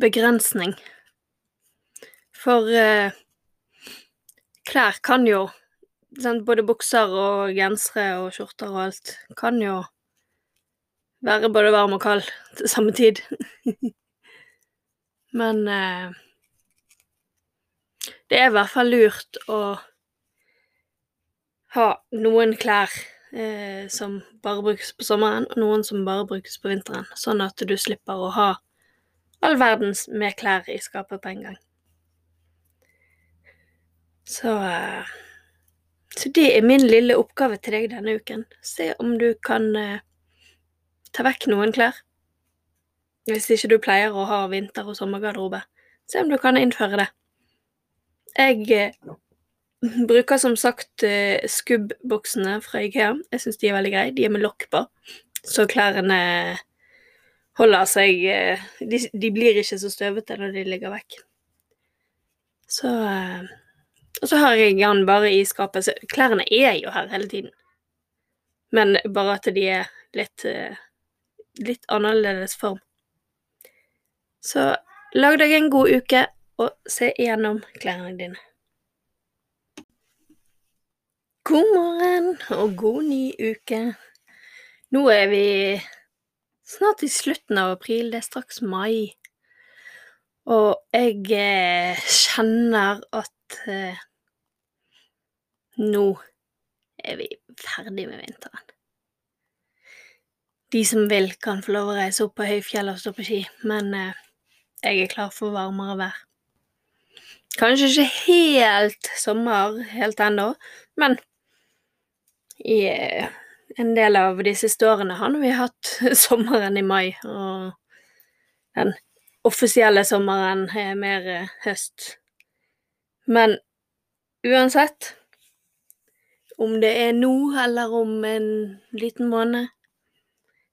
Begrensning. For eh, klær kan jo Både bukser og gensere og skjorter og alt kan jo være både varm og kald til samme tid. Men eh, det er i hvert fall lurt å ha noen klær eh, som bare brukes på sommeren, og noen som bare brukes på vinteren, sånn at du slipper å ha all verdens med klær i skapet på en gang. Så eh, Så det er min lille oppgave til deg denne uken. Se om du kan eh, ta vekk noen klær. Hvis ikke du pleier å ha vinter- og sommergarderobe. Se om du kan innføre det. Jeg eh, bruker som sagt skubb-boksene fra Ikea. Jeg syns de er veldig greie. De er med lokk på, så klærne holder seg eh, de, de, blir ikke så støvete når de ligger vekk. Så eh, Og så har jeg den bare i skapet. Så klærne er jo her hele tiden. Men bare at de er litt eh, litt annerledes form. Så lag deg en god uke, og se igjennom klærne dine. God morgen og god ny uke. Nå er vi snart i slutten av april, det er straks mai. Og jeg eh, kjenner at eh, nå er vi ferdig med vinteren. De som vil, kan få lov å reise opp på høyfjellet og stå på ski, men eh, jeg er klar for varmere vær. Kanskje ikke helt sommer helt ennå, men i eh, en del av de siste årene har vi hatt sommeren i mai, og den offisielle sommeren er mer eh, høst. Men uansett, om det er nå eller om en liten måned,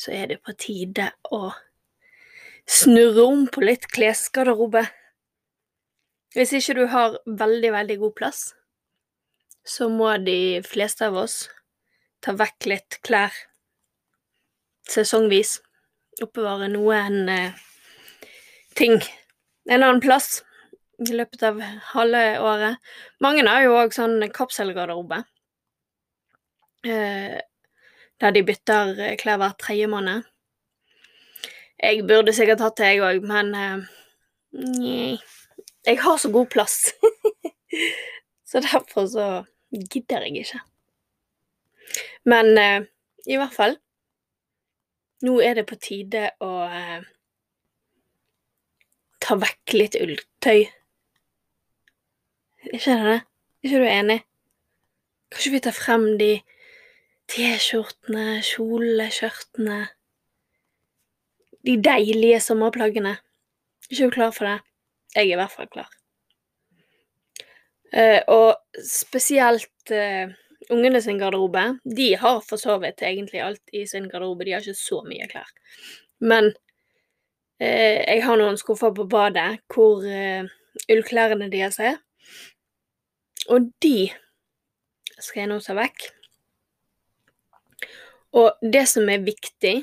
så er det på tide å snurre om på litt klesgarderobe. Hvis ikke du har veldig, veldig god plass, så må de fleste av oss ta vekk litt klær sesongvis. Oppbevare noen eh, ting en annen plass i løpet av halve året. Mange har jo òg sånn kapselgarderobe. Eh, der de bytter klær hver tredje måned. Jeg burde sikkert hatt det, jeg òg, men uh, Jeg har så god plass. så derfor så gidder jeg ikke. Men eh, i hvert fall Nå er det på tide å eh, ta vekk litt ulltøy. Ikke det? ikke du enig? Kanskje vi tar frem de T-skjortene, kjolene, de deilige sommerplaggene. Er ikke du klar for det? Jeg er i hvert fall klar. Uh, og spesielt uh, ungene sin garderobe. De har for så vidt egentlig alt i sin garderobe, de har ikke så mye klær. Men eh, jeg har noen skuffer på badet hvor ullklærne deres er. Og de skal jeg nå ta vekk. Og det som er viktig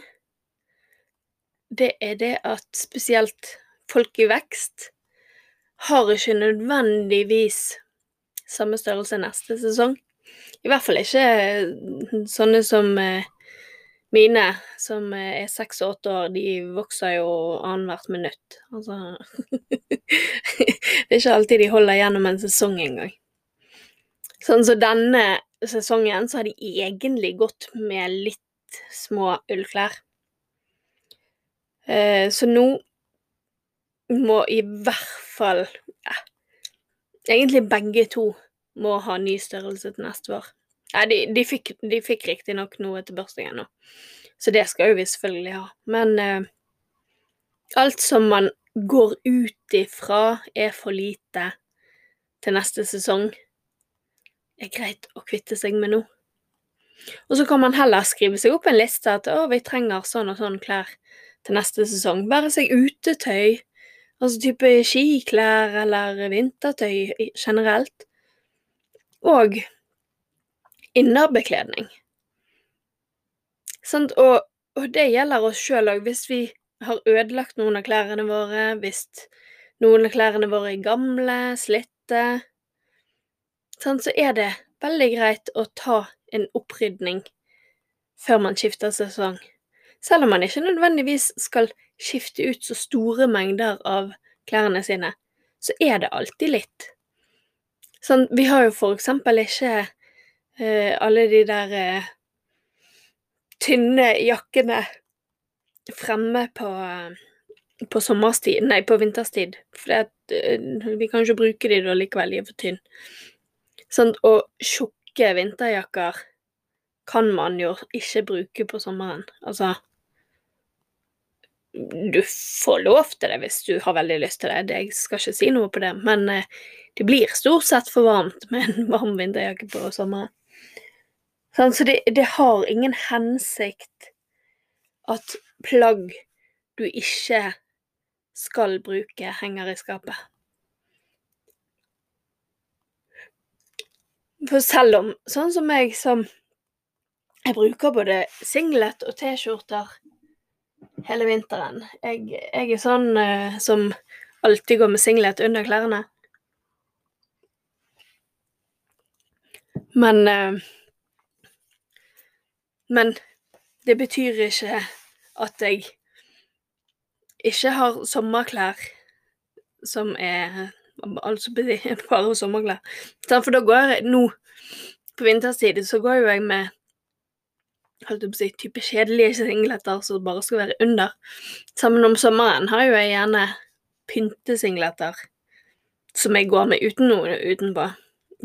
det er det at spesielt folk i vekst har ikke nødvendigvis samme størrelse neste sesong. I hvert fall ikke eh, sånne som eh, mine, som eh, er seks og åtte år. De vokser jo annethvert minutt. Altså Det er ikke alltid de holder gjennom en sesong engang. Sånn som så denne sesongen, så har de egentlig gått med litt små ullklær. Så nå må i hvert fall ja, Egentlig begge to må ha ny størrelse til neste år. Ja, de, de fikk, de fikk riktignok noe til børstingen nå, Så det skal jo vi selvfølgelig ha. Men eh, alt som man går ut ifra er for lite til neste sesong, er greit å kvitte seg med nå. Og så kan man heller skrive seg opp en liste at å, vi trenger sånn og sånn klær til neste sesong. Være seg utetøy, altså type skiklær eller vintertøy generelt. Og innerbekledning. Sånn, Og, og det gjelder oss sjøl òg. Hvis vi har ødelagt noen av klærne våre, hvis noen av klærne våre er gamle, slitte, sånn, så er det veldig greit å ta en opprydning før man skifter sesong. Selv om man ikke nødvendigvis skal skifte ut så store mengder av klærne sine, så er det alltid litt. Sånn, vi har jo for eksempel ikke alle de der eh, tynne jakkene fremme på, på sommerstid, nei, på vinterstid. For vi kan ikke bruke de da likevel, de er for tynne. Sånn, og tjukke vinterjakker kan man jo ikke bruke på sommeren. Altså Du får lov til det hvis du har veldig lyst til det, jeg skal ikke si noe på det, men det blir stort sett for varmt med en varm vinterjakke på sommeren. Så det, det har ingen hensikt at plagg du ikke skal bruke, henger i skapet. For selv om, sånn som jeg som jeg bruker både singlet og T-skjorter hele vinteren jeg, jeg, er sånn uh, som alltid går med singlet under klærne. Men uh, Men det betyr ikke at jeg ikke har sommerklær som er Altså bare sommerklær. For da går jeg nå På vinterstid så går jo jeg med holdt på å si, type kjedelige singleter som bare skal være under. Sammen om sommeren har jo jeg gjerne pyntesingleter som jeg går med uten noe utenpå.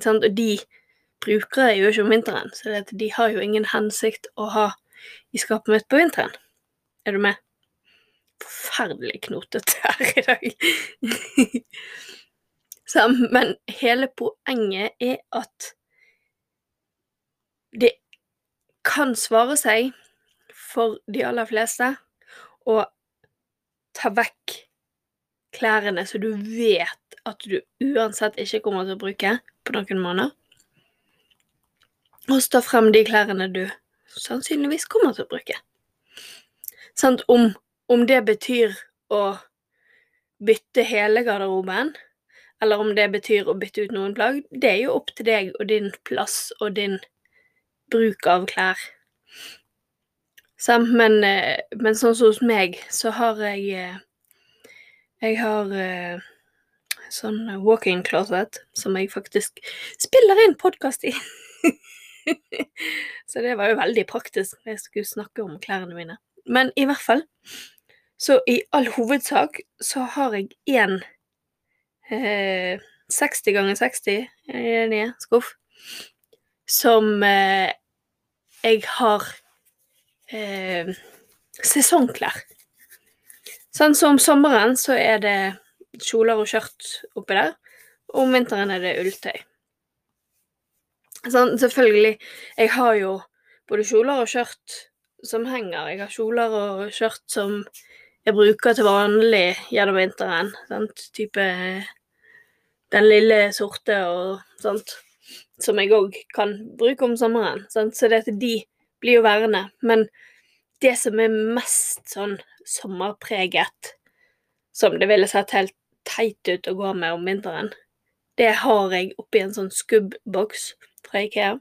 Og de bruker jeg jo ikke om vinteren, så de har jo ingen hensikt å ha i skapet mitt på vinteren. Er du med? Forferdelig knotete her i dag. Så, men hele poenget er at det kan svare seg for de aller fleste å ta vekk klærne så du vet at du uansett ikke kommer til å bruke på noen måneder. Og stå frem de klærne du sannsynligvis kommer til å bruke. Sant? Om, om det betyr å bytte hele garderoben, eller om det betyr å bytte ut noen plagg, det er jo opp til deg og din plass og din bruk av klær. Sant? Men, eh, men sånn som hos meg, så har jeg eh, Jeg har eh, sånn walk-in closet som jeg faktisk spiller inn podkast i. så det var jo veldig praktisk når jeg skulle snakke om klærne mine. Men i hvert fall, så i all hovedsak så har jeg én eh, 60 ganger 60 enige, skuff, som eh, jeg har eh, sesongklær. Sånn som sommeren så er det kjoler og skjørt oppi der, om vinteren er det ulltøy. Sånn, selvfølgelig, jeg har jo både kjoler og skjørt som henger. Jeg har kjoler og skjørt som jeg bruker til vanlig gjennom vinteren. Sant? Type den lille sorte og sånt. Som jeg òg kan bruke om sommeren. Sant? Så det, de blir jo værende. Men det som er mest sånn sommerpreget, som det ville sett helt teit ut å gå med om vinteren, det har jeg oppi en sånn skubbboks fra Ikea.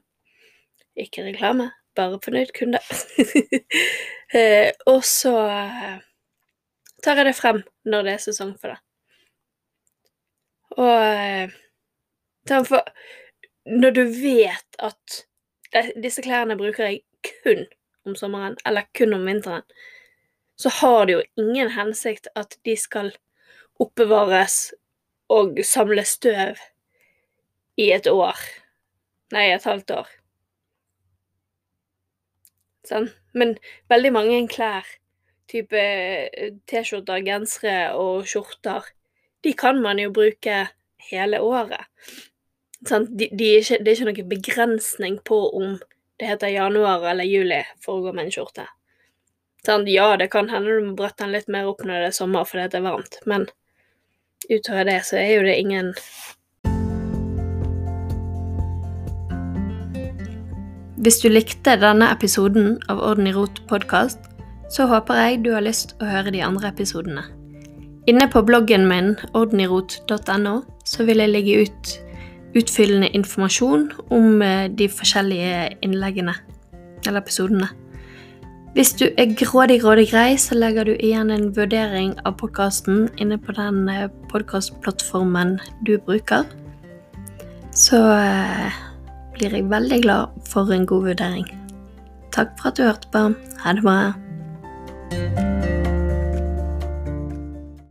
Ikke reklame bare fornøyd kunde. eh, og så eh, tar jeg det frem når det er sesong for det. Og eh, for, Når du vet at disse klærne bruker jeg kun om sommeren, eller kun om vinteren, så har det jo ingen hensikt at de skal oppbevares og samle støv i et år. Nei, et halvt år. Sånn. Men veldig mange klær, type eh, T-skjorter, gensere og skjorter, de kan man jo bruke hele året. Sånn. De, de er ikke, det er ikke noen begrensning på om det heter januar eller juli for å gå med en skjorte. Sånn. Ja, det kan hende du må brette den litt mer opp når det er sommer fordi det er varmt, men utover det så er jo det ingen Hvis du likte denne episoden av Orden i rot podkast, så håper jeg du har lyst å høre de andre episodene. Inne på bloggen min ordenirot.no så vil jeg legge ut utfyllende informasjon om eh, de forskjellige innleggene eller episodene. Hvis du er grådig, grådig grei, så legger du igjen en vurdering av podkasten inne på den eh, podkastplattformen du bruker. Så eh, blir jeg veldig glad for en god vurdering. Takk for at du hørte på. Ha det bra.